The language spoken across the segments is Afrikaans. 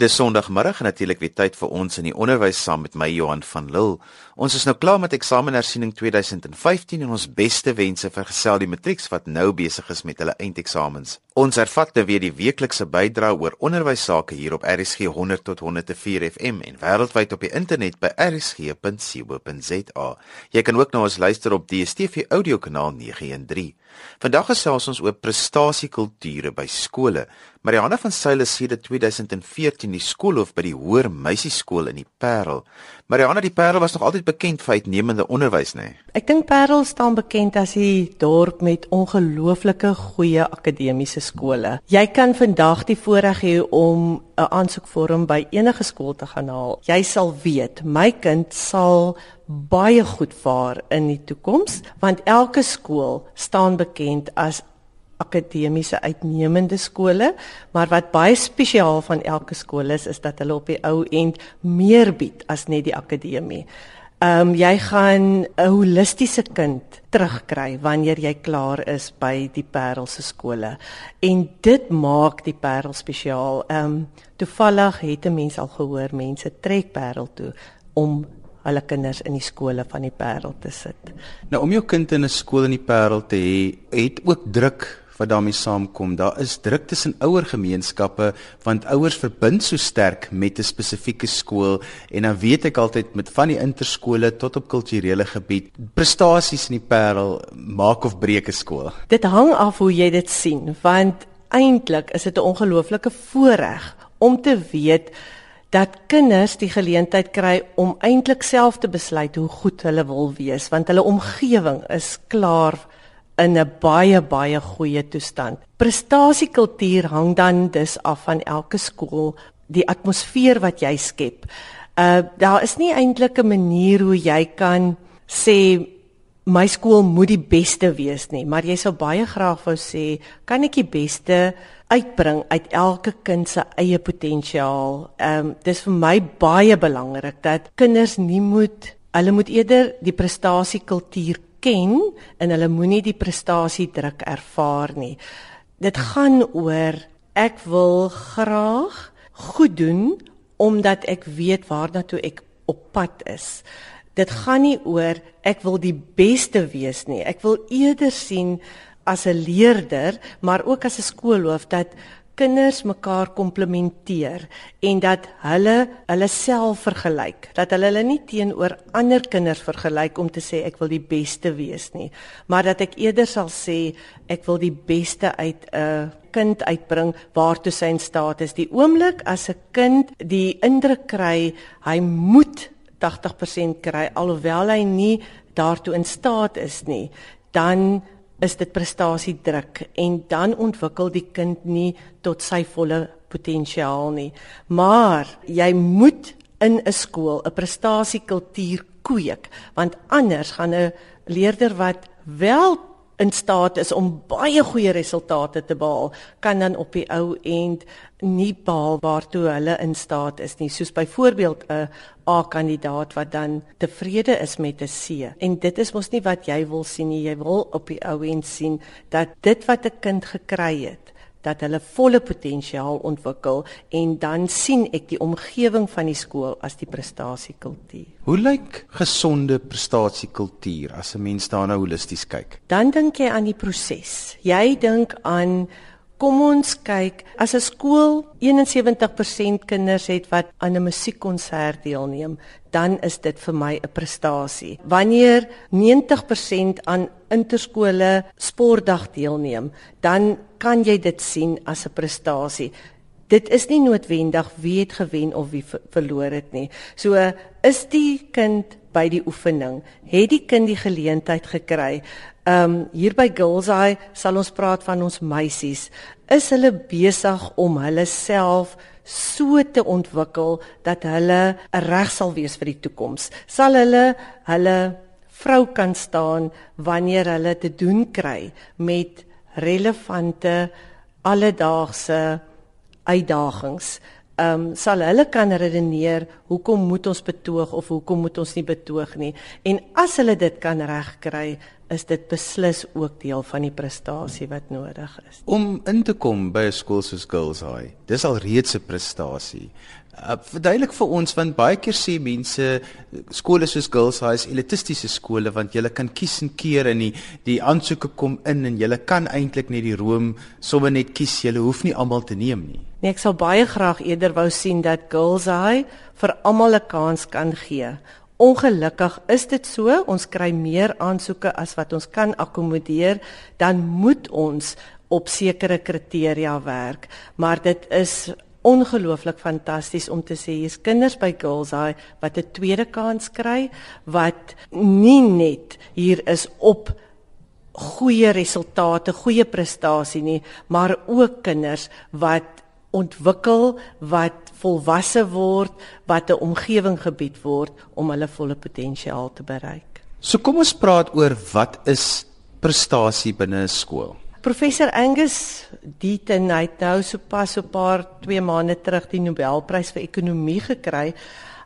Dis Sondagmiddag en natuurlik weer tyd vir ons in die onderwys saam met my Johan van Lille. Ons is nou klaar met eksamenersiening 2015 en ons beste wense vir gesel die matrieks wat nou besig is met hulle eindeksamens. Ons hervat nou weer die weeklikse bydrae oor onderwys sake hier op RSG 100 tot 104 FM en wêreldwyd op die internet by rsg.co.za. Jy kan ook na ons luister op DStv audiokanaal 913. Vandag gesels ons oor prestasiekulture by skole. Mariana van Sail is sedert 2014 die skoolhoof by die Hoër Meisieskool in die Parel. Mariana, die Parel was nog altyd bekend vir uitnemende onderwys, nê? Nee? Ek dink Parel staan bekend as die dorp met ongelooflike goeie akademiese skole. Jy kan vandag die voorreg hê om 'n aansoekvorm by enige skool te gaan haal. Jy sal weet, my kind sal baie goed vaar in die toekoms want elke skool staan bekend as akademiese uitnemende skole, maar wat baie spesiaal van elke skool is, is dat hulle op die ou end meer bied as net die akademie. Ehm um, jy gaan 'n holistiese kind terugkry wanneer jy klaar is by die Parel se skole. En dit maak die Parel spesiaal. Ehm um, toevallig het 'n mens al gehoor mense trek Parel toe om hulle kinders in die skole van die Parel te sit. Nou om jou kind in 'n skool in die Parel te hê, het ook druk wat daarmee saamkom. Daar is druk tussen ouer gemeenskappe want ouers verbind so sterk met 'n spesifieke skool en dan weet ek altyd met van die interskole tot op kulturele gebied, prestasies in die Parel maak of breek 'n skool. Dit hang af hoe jy dit sien want eintlik is dit 'n ongelooflike voorreg om te weet dat kinders die geleentheid kry om eintlik self te besluit hoe goed hulle wil wees want hulle omgewing is klaar in 'n baie baie goeie toestand. Prestasiekultuur hang dan dus af van elke skool, die atmosfeer wat jy skep. Uh daar is nie eintlik 'n manier hoe jy kan sê my skool moet die beste wees nie, maar jy sou baie graag wou sê kan ek die beste uitbring uit elke kind se eie potensiaal. Ehm um, dis vir my baie belangrik dat kinders nie moet hulle moet eerder die prestasiekultuur ken en hulle moenie die prestasie druk ervaar nie. Dit gaan oor ek wil graag goed doen omdat ek weet waarna toe ek op pad is. Dit gaan nie oor ek wil die beste wees nie. Ek wil eerder sien as 'n leerder, maar ook as 'n skoolhoof dat kinders mekaar komplementeer en dat hulle hulle self vergelyk dat hulle hulle nie teenoor ander kinders vergelyk om te sê ek wil die beste wees nie maar dat ek eerder sal sê ek wil die beste uit 'n kind uitbring waartoe sy in staat is. Die oomblik as 'n kind die indruk kry hy moet 80% kry alhoewel hy nie daartoe in staat is nie dan is dit prestasiedruk en dan ontwikkel die kind nie tot sy volle potensiaal nie. Maar jy moet in 'n skool 'n prestasiekultuur kweek, want anders gaan 'n leerder wat wel in staat is om baie goeie resultate te behaal, kan dan op die ou end nie behaal waartoe hulle in staat is nie. Soos byvoorbeeld 'n A-kandidaat wat dan tevrede is met 'n C. En dit is mos nie wat jy wil sien nie. Jy wil op die ou end sien dat dit wat 'n kind gekry het dat hulle volle potensiaal ontwikkel en dan sien ek die omgewing van die skool as die prestasiekultuur. Hoe lyk gesonde prestasiekultuur as 'n mens daarna holisties kyk? Dan dink jy aan die proses. Jy dink aan kom ons kyk as 'n skool 71% kinders het wat aan 'n musiekkonsert deelneem, dan is dit vir my 'n prestasie. Wanneer 90% aan interskole sportdag deelneem, dan kan jy dit sien as 'n prestasie. Dit is nie noodwendig wie het gewen of wie verloor het nie. So is die kind by die oefening, het die kind die geleentheid gekry. Ehm um, hier by Girls Eye sal ons praat van ons meisies. Is hulle besig om hulle self so te ontwikkel dat hulle reg sal wees vir die toekoms? Sal hulle hulle vrou kan staan wanneer hulle te doen kry met relevante alledaagse uitdagings. Ehm um, sal hulle kan redeneer hoekom moet ons betoog of hoekom moet ons nie betoog nie. En as hulle dit kan regkry, is dit beslis ook deel van die prestasie wat nodig is. Om in te kom by 'n skool soos Girls High, dis al reeds 'n prestasie. Uh, verduidelik vir ons want baie keer sê mense skole soos Girls High is elitistiese skole want jy kan kies en keer en die die aansoeke kom in en jy kan eintlik net die room sommer net kies jy hoef nie almal te neem nie. Nee, ek sal baie graag eerder wou sien dat Girls High vir almal 'n kans kan gee. Ongelukkig is dit so, ons kry meer aansoeke as wat ons kan akkommodeer, dan moet ons op sekere kriteria werk, maar dit is ongelooflik fantasties om te sê hier's kinders by Girls High wat 'n tweede kans kry wat nie net hier is op goeie resultate, goeie prestasie nie, maar ook kinders wat ontwikkel wat volwasse word wat 'n omgewing gebied word om hulle volle potensiaal te bereik. So kom ons praat oor wat is prestasie binne 'n skool. Professor Angus Deaton het nou sopas so 'n paar 2 maande terug die Nobelprys vir ekonomie gekry.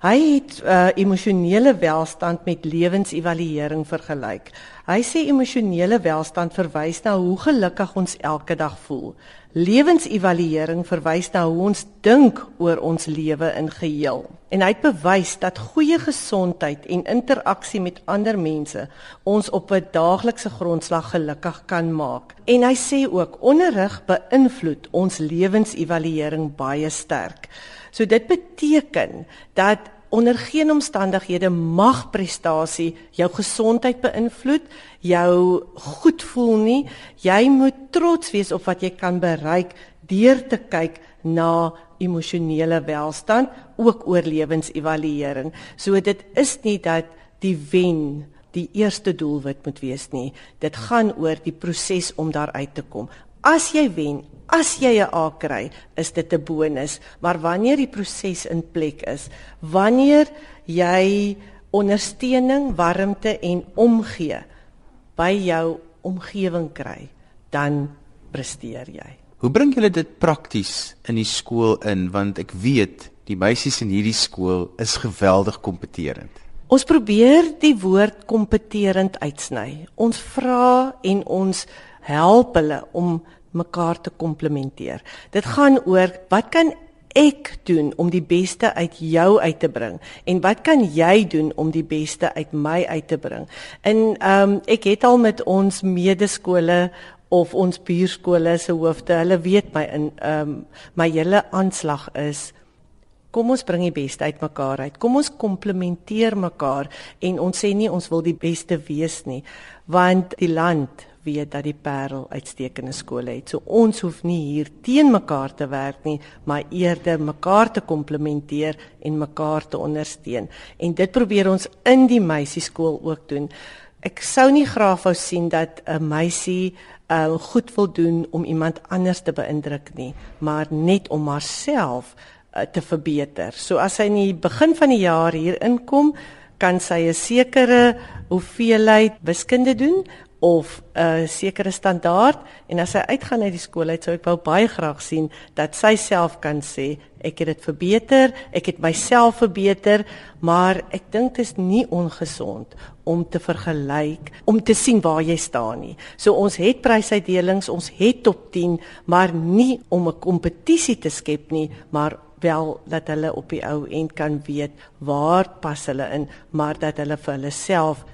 Hy het uh, emosionele welstand met lewensevaluering vergelyk. Hy sê emosionele welstand verwys na hoe gelukkig ons elke dag voel. Lewensevaluering verwys na hoe ons dink oor ons lewe in geheel. En hy het bewys dat goeie gesondheid en interaksie met ander mense ons op 'n daaglikse grondslag gelukkig kan maak. En hy sê ook onderrig beïnvloed ons lewensevaluering baie sterk. So dit beteken dat onder geen omstandighede mag prestasie jou gesondheid beïnvloed, jou goed voel nie. Jy moet trots wees op wat jy kan bereik deur te kyk na emosionele welstand, ook oor lewensevaluering. So dit is nie dat die wen die eerste doelwit moet wees nie. Dit gaan oor die proses om daar uit te kom. As jy wen, As jy 'n A kry, is dit 'n bonus, maar wanneer die proses in plek is, wanneer jy ondersteuning, warmte en omgee by jou omgewing kry, dan presteer jy. Hoe bring julle dit prakties in die skool in want ek weet die meisies in hierdie skool is geweldig kompeterend. Ons probeer die woord kompeterend uitsny. Ons vra en ons help hulle om mekaar te komplementeer. Dit gaan oor wat kan ek doen om die beste uit jou uit te bring en wat kan jy doen om die beste uit my uit te bring. En ehm um, ek het al met ons medeskole of ons buurskole se hoofde, hulle weet my in ehm um, my hele aanslag is kom ons bring die beste uit mekaar uit. Kom ons komplementeer mekaar en ons sê nie ons wil die beste wees nie, want die land weet dat die Parel uitstekende skole het. So ons hoef nie hier teen mekaar te werk nie, maar eerder mekaar te komplementeer en mekaar te ondersteun. En dit probeer ons in die meisieskool ook doen. Ek sou nie graag wou sien dat 'n meisie uh, goed wil doen om iemand anders te beïndruk nie, maar net om haarself te verbeter. So as sy in die begin van die jaar hier inkom, kan sy 'n sekere hoeveelheid wiskunde doen of 'n sekere standaard en as sy uitgaan uit die skool uit sou ek wou baie graag sien dat sy self kan sê ek het dit verbeter, ek het myself verbeter, maar ek dink dit is nie ongesond om te vergelyk, om te sien waar jy staan nie. So ons het prysuitdelings, ons het top 10, maar nie om 'n kompetisie te skep nie, maar wel dat hulle op die ou end kan weet waar pas hulle in, maar dat hulle vir hulle self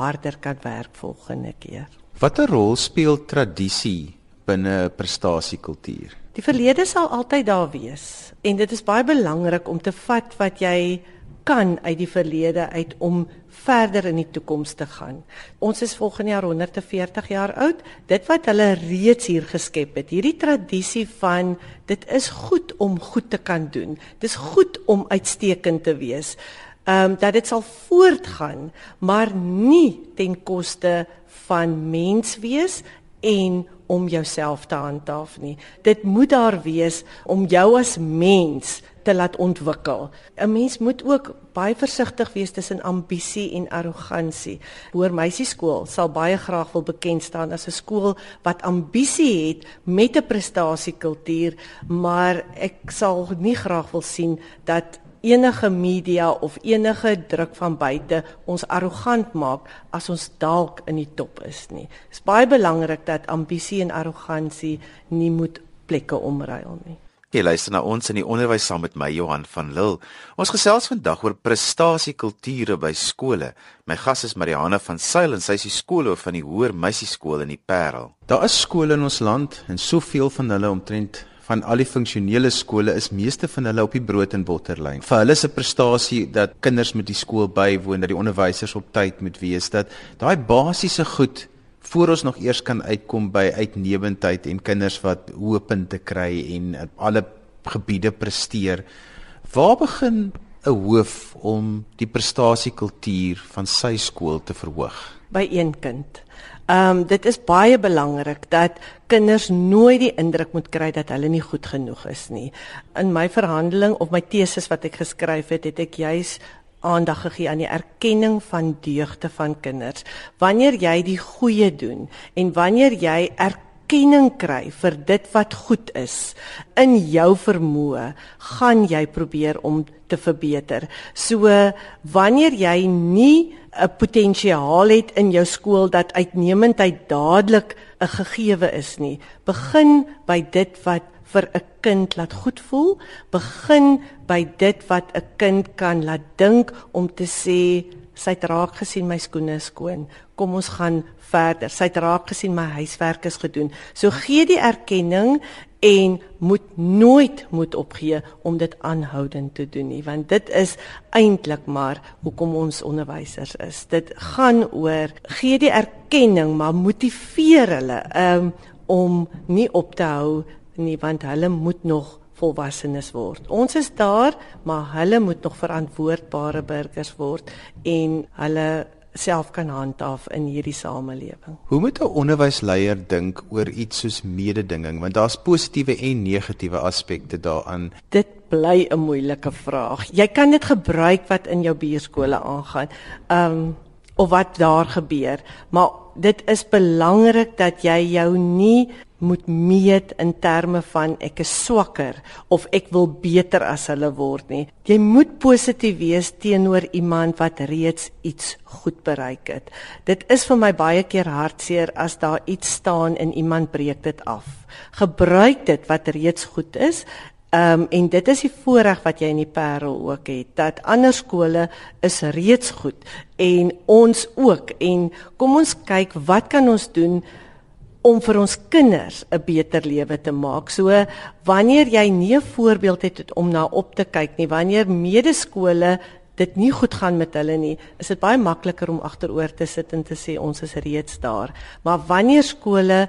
harder kan werk volgende keer. Watter rol speel tradisie binne 'n prestasiekultuur? Die verlede sal altyd daar wees en dit is baie belangrik om te vat wat jy kan uit die verlede uit om verder in die toekoms te gaan. Ons is volgende jaar 140 jaar oud. Dit wat hulle reeds hier geskep het, hierdie tradisie van dit is goed om goed te kan doen. Dis goed om uitstekend te wees ehm um, dat dit sal voortgaan, maar nie ten koste van mens wees en om jouself te handhaaf nie. Dit moet daar wees om jou as mens te laat ontwikkel. 'n Mens moet ook baie versigtig wees tussen ambisie en arrogansie. Hoër meisieskool sal baie graag wil bekend staan as 'n skool wat ambisie het met 'n prestasiekultuur, maar ek sal nie graag wil sien dat enige media of enige druk van buite ons arrogant maak as ons dalk in die top is nie. Dit is baie belangrik dat ambisie en arrogansie nie moet plekke omruil nie. Jy luister na ons in die onderwys saam met my Johan van Lille. Ons gesels vandag oor prestasiekulture by skole. My gas is Mariana van Sail en sy is die skoolhoof van die Hoër Meisieskool in die Parel. Daar is skole in ons land en soveel van hulle omtrent van al die funksionele skole is meeste van hulle op die brood en botterlyn. Vir hulle se prestasie dat kinders met die skool bywoon, dat die onderwysers op tyd moet wees, dat daai basiese goed voor ons nog eers kan uitkom by uitnemendheid en kinders wat hoë punte kry en alle gebiede presteer. Waar begin 'n hoof om die prestasiekultuur van sy skool te verhoog? By een kind. Ehm um, dit is baie belangrik dat kinders nooit die indruk moet kry dat hulle nie goed genoeg is nie. In my verhandeling of my teses wat ek geskryf het, het ek juis aandag gegee aan die erkenning van deugte van kinders. Wanneer jy die goeie doen en wanneer jy erkenning kry vir dit wat goed is in jou vermoë, gaan jy probeer om te verbeter. So wanneer jy nie 'n potensiaal het in jou skool dat uitnemendheid dadelik 'n gegewe is nie. Begin by dit wat vir 'n kind laat goed voel. Begin by dit wat 'n kind kan laat dink om te sê sy het raak gesien my skoene is skoon. Kom ons gaan verder. Sy het raak gesien my huiswerk is gedoen. So gee die erkenning en moet nooit moet opgee om dit aanhoudend te doen nie want dit is eintlik maar hoekom ons onderwysers is dit gaan oor gee die erkenning maar motiveer hulle um, om nie op te hou nie want hulle moet nog volwassenes word ons is daar maar hulle moet nog verantwoordbare burgers word en hulle self kan handhaaf in hierdie samelewing. Hoe moet 'n onderwysleier dink oor iets soos mededinging want daar's positiewe en negatiewe aspekte daaraan. Dit bly 'n moeilike vraag. Jy kan dit gebruik wat in jou bierskole aangaan. Um of wat daar gebeur, maar dit is belangrik dat jy jou nie moet meet in terme van ek is swakker of ek wil beter as hulle word nie. Jy moet positief wees teenoor iemand wat reeds iets goed bereik het. Dit is vir my baie keer hartseer as daar iets staan en iemand breek dit af. Gebruik dit wat reeds goed is. Ehm um, en dit is die voorreg wat jy in die Parel ook het dat ander skole is reeds goed en ons ook en kom ons kyk wat kan ons doen om vir ons kinders 'n beter lewe te maak. So wanneer jy nie 'n voorbeeld het om na op te kyk nie, wanneer medeskole dit nie goed gaan met hulle nie, is dit baie makliker om agteroor te sit en te sê ons is reeds daar. Maar wanneer skole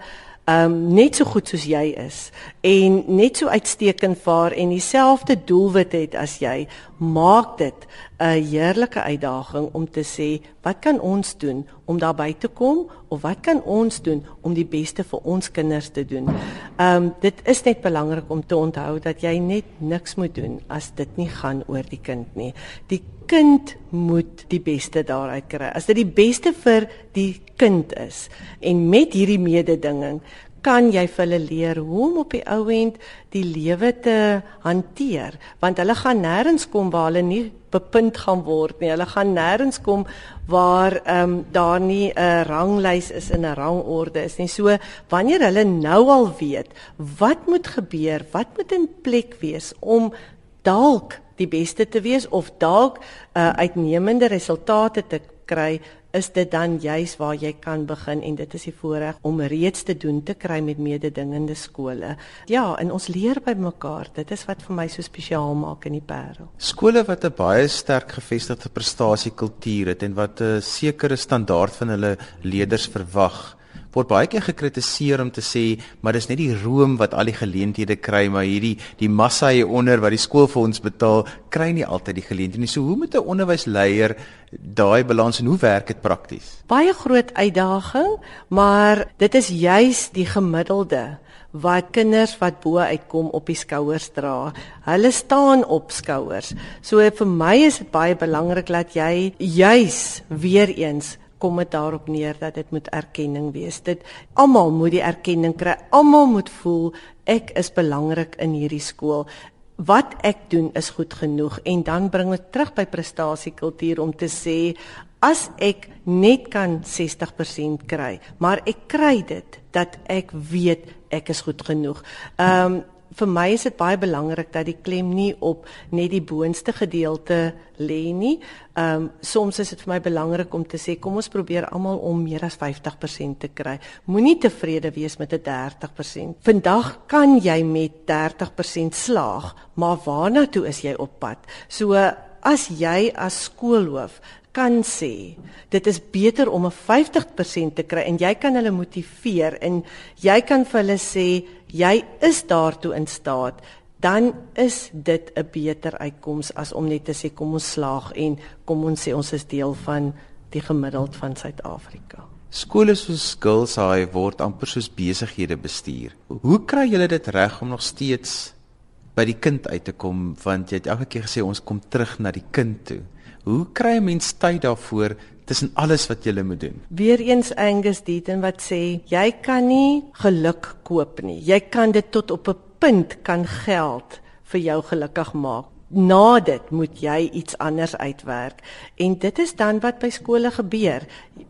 um net so goed soos jy is en net so uitstekend vaar en dieselfde doelwit het as jy, maak dit 'n heerlike uitdaging om te sê, wat kan ons doen om daarby te kom of wat kan ons doen om die beste vir ons kinders te doen? Um dit is net belangrik om te onthou dat jy net niks moet doen as dit nie gaan oor die kind nie. Die kind moet die beste daaruit kry. As dit die beste vir die kind is en met hierdie mededinging kan jy vir hulle leer hoe om op die ou end die lewe te hanteer? Want hulle gaan nêrens kom waar hulle nie bepunt gaan word nie. Hulle gaan nêrens kom waar ehm um, daar nie 'n ranglys is in 'n rangorde is nie. So wanneer hulle nou al weet wat moet gebeur wat moet in plek wees om dalk die beste te wees of dalk uh, uitnemende resultate te kry is dit dan juis waar jy kan begin en dit is die voorreg om reeds te doen te kry met mededingende skole. Ja, en ons leer by mekaar. Dit is wat vir my so spesiaal maak in die Parel. Skole wat 'n baie sterk gevestigde prestasiekultuur het en wat 'n sekere standaard van hulle leerders verwag, word baie keer gekritiseer om te sê maar dis net die room wat al die geleenthede kry maar hierdie die massa hier onder wat die skool vir ons betaal kry nie altyd die geleenthede nie so hoe moet 'n onderwysleier daai balans en hoe werk dit prakties baie groot uitdaging maar dit is juis die gemiddelde wat kinders wat bo uitkom op die skouers dra. Hulle staan op skouers. So vir my is dit baie belangrik dat jy juis weer eens kom dit daarop neer dat dit moet erkenning wees. Dit almal moet die erkenning kry. Almal moet voel ek is belangrik in hierdie skool. Wat ek doen is goed genoeg en dan bring dit terug by prestasiekultuur om te sê as ek net kan 60% kry, maar ek kry dit dat ek weet ek is goed genoeg. Ehm um, vir my is dit baie belangrik dat die klem nie op net die boonste gedeelte lê nie. Ehm um, soms is dit vir my belangrik om te sê kom ons probeer almal om meer as 50% te kry. Moenie tevrede wees met 'n 30%. Vandag kan jy met 30% slaag, maar waarna toe is jy op pad? So as jy as skoolhoof kan sê dit is beter om 'n 50% te kry en jy kan hulle motiveer en jy kan vir hulle sê jy is daartoe in staat dan is dit 'n beter uitkoms as om net te sê kom ons slaag en kom ons sê ons is deel van die gemiddeld van Suid-Afrika. Skole soos Girls High word amper soos besighede bestuur. Hoe kry julle dit reg om nog steeds by die kind uit te kom want jy het elke keer gesê ons kom terug na die kind toe. Hoe kry 'n mens tyd daarvoor tussen alles wat jy moet doen? Weereens Angus Deaton wat sê jy kan nie geluk koop nie. Jy kan dit tot op 'n punt kan geld vir jou gelukkig maak. Na dit moet jy iets anders uitwerk en dit is dan wat by skole gebeur.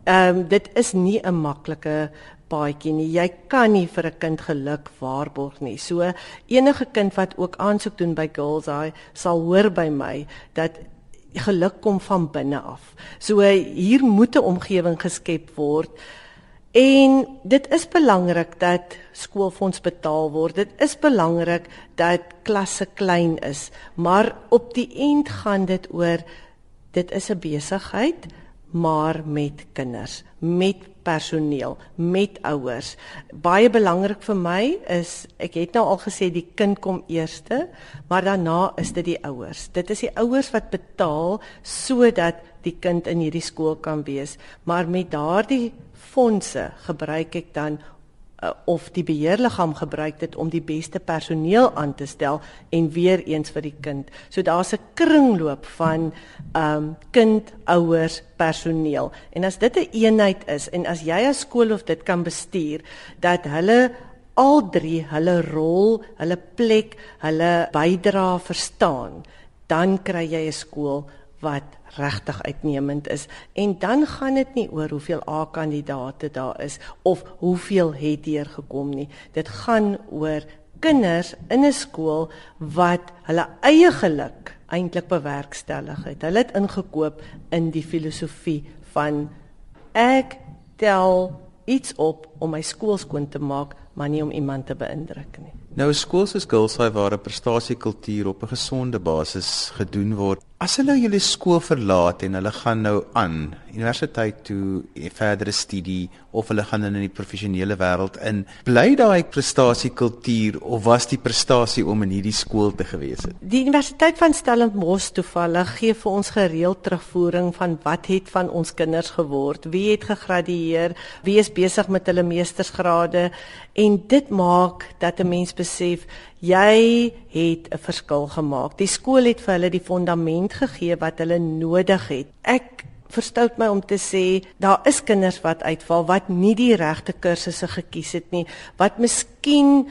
Ehm um, dit is nie 'n maklike paadjie nie. Jy kan nie vir 'n kind geluk waarborg nie. So enige kind wat ook aansoek doen by Girls Eye sal hoor by my dat geluk kom van binne af. So hier moet 'n omgewing geskep word. En dit is belangrik dat skoolfonds betaal word. Dit is belangrik dat klasse klein is, maar op die end gaan dit oor dit is 'n besigheid maar met kinders, met personeel, met ouers. Baie belangrik vir my is ek het nou al gesê die kind kom eerste, maar daarna is dit die ouers. Dit is die ouers wat betaal sodat die kind in hierdie skool kan wees, maar met daardie fondse gebruik ek dan uh, of die beheerliggaam gebruik dit om die beste personeel aan te stel en weer eens vir die kind. So daar's 'n kringloop van ehm um, kind, ouers, personeel. En as dit 'n een eenheid is en as jy as skoolhoof dit kan bestuur dat hulle al drie hulle rol, hulle plek, hulle bydra verstaan, dan kry jy 'n skool wat regtig uitnemend is. En dan gaan dit nie oor hoeveel A kandidate daar is of hoeveel het hier gekom nie. Dit gaan oor kinders in 'n skool wat hulle eie geluk eintlik bewerkstellig het. Hulle het ingekoop in die filosofie van ek tel iets op om my skool skoon te maak maar nie om iemand te beïndruk nie. Nou skool soos Girlside waar 'n prestasiekultuur op 'n gesonde basis gedoen word As hulle julle skool verlaat en hulle gaan nou aan universiteit toe, verdere studie of hulle gaan in die professionele wêreld in, bly daai prestasiekultuur of was die prestasie om in hierdie skool te gewees het? Die Universiteit van Stellenbosch toevallig gee vir ons gereeld terugvoering van wat het van ons kinders geword, wie het gegradueer, wie is besig met hulle meestersgrade en dit maak dat 'n mens besef jy het 'n verskil gemaak. Die skool het vir hulle die fondament gegee wat hulle nodig het. Ek verstout my om te sê daar is kinders wat uitval wat nie die regte kursusse gekies het nie, wat miskien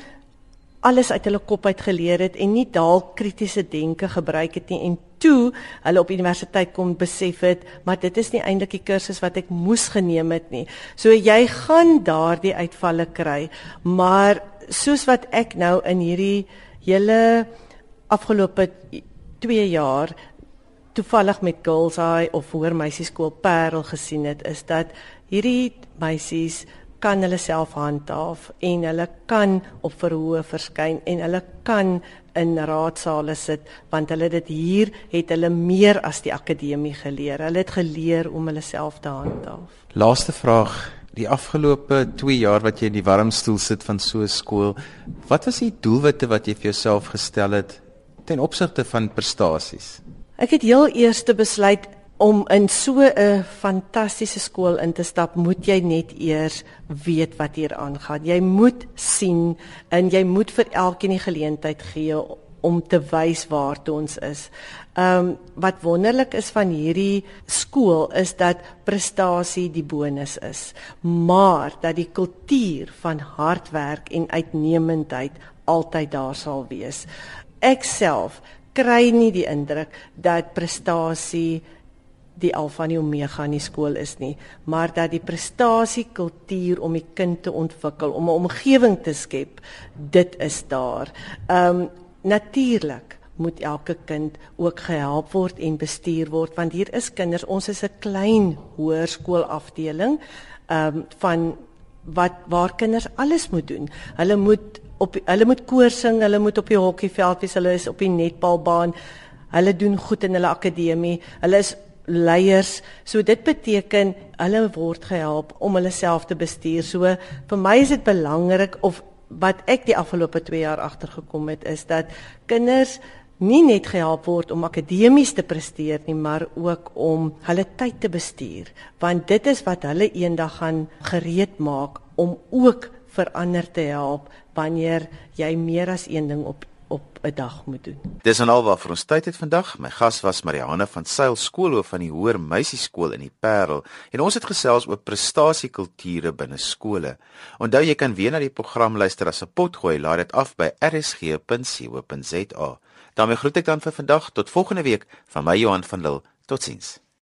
alles uit hulle kop uit geleer het en nie dalk kritiese denke gebruik het nie en toe hulle op universiteit kom besef het maar dit is nie eintlik die kursus wat ek moes geneem het nie. So jy gaan daardie uitvalle kry, maar soos wat ek nou in hierdie hele afgelope 2 jaar toevallig met Girls Eye of hoër meisieskool Parel gesien het is dat hierdie meisies kan hulle self handhaaf en hulle kan op verhoë verskyn en hulle kan in raadsale sit want hulle dit hier het hulle meer as die akademie geleer. Hulle het geleer om hulle self te handhaaf. Laaste vraag die afgelope 2 jaar wat jy in die warm stoel sit van so 'n skool, wat was die doelwitte wat jy vir jouself gestel het ten opsigte van prestasies? Ek het heel eers besluit om in so 'n fantastiese skool in te stap, moet jy net eers weet wat hier aangaan. Jy moet sien en jy moet vir elkeen die geleentheid gee om te wys waar toe ons is. Ehm um, wat wonderlik is van hierdie skool is dat prestasie die bonus is, maar dat die kultuur van hardwerk en uitnemendheid altyd daar sal wees. Ek self kry nie die indruk dat prestasie die alfa en omega in die skool is nie, maar dat die prestasiekultuur om die kind te ontwikkel, om 'n omgewing te skep, dit is daar. Ehm um, natuurlik moet elke kind ook gehelp word en bestuur word want hier is kinders, ons is 'n klein hoërskoolafdeling ehm um, van wat waar kinders alles moet doen. Hulle moet op hulle moet koor sing, hulle moet op die hokkieveld wees, hulle is op die netbalbaan. Hulle doen goed in hulle akademie. Hulle is leiers. So dit beteken hulle word gehelp om hulle self te bestuur. So vir my is dit belangrik of wat ek die afgelope 2 jaar agtergekom het is dat kinders nie net gehelp word om akademies te presteer nie, maar ook om hulle tyd te bestuur, want dit is wat hulle eendag gaan gereed maak om ook verander te help wanneer jy meer as een ding op 'n dag moet doen. Dis en al wat vir ons tyd het vandag. My gas was Marianne van Sail skoolhoof van die Hoër Meisieskool in die Parel en ons het gesels oor prestasiekulture binne skole. Onthou jy kan weer na die program luister as 'n potgooi. Laat dit af by rsg.co.za. daarmee groet ek dan vir vandag tot volgende week van my Johan van Lille. Totsiens.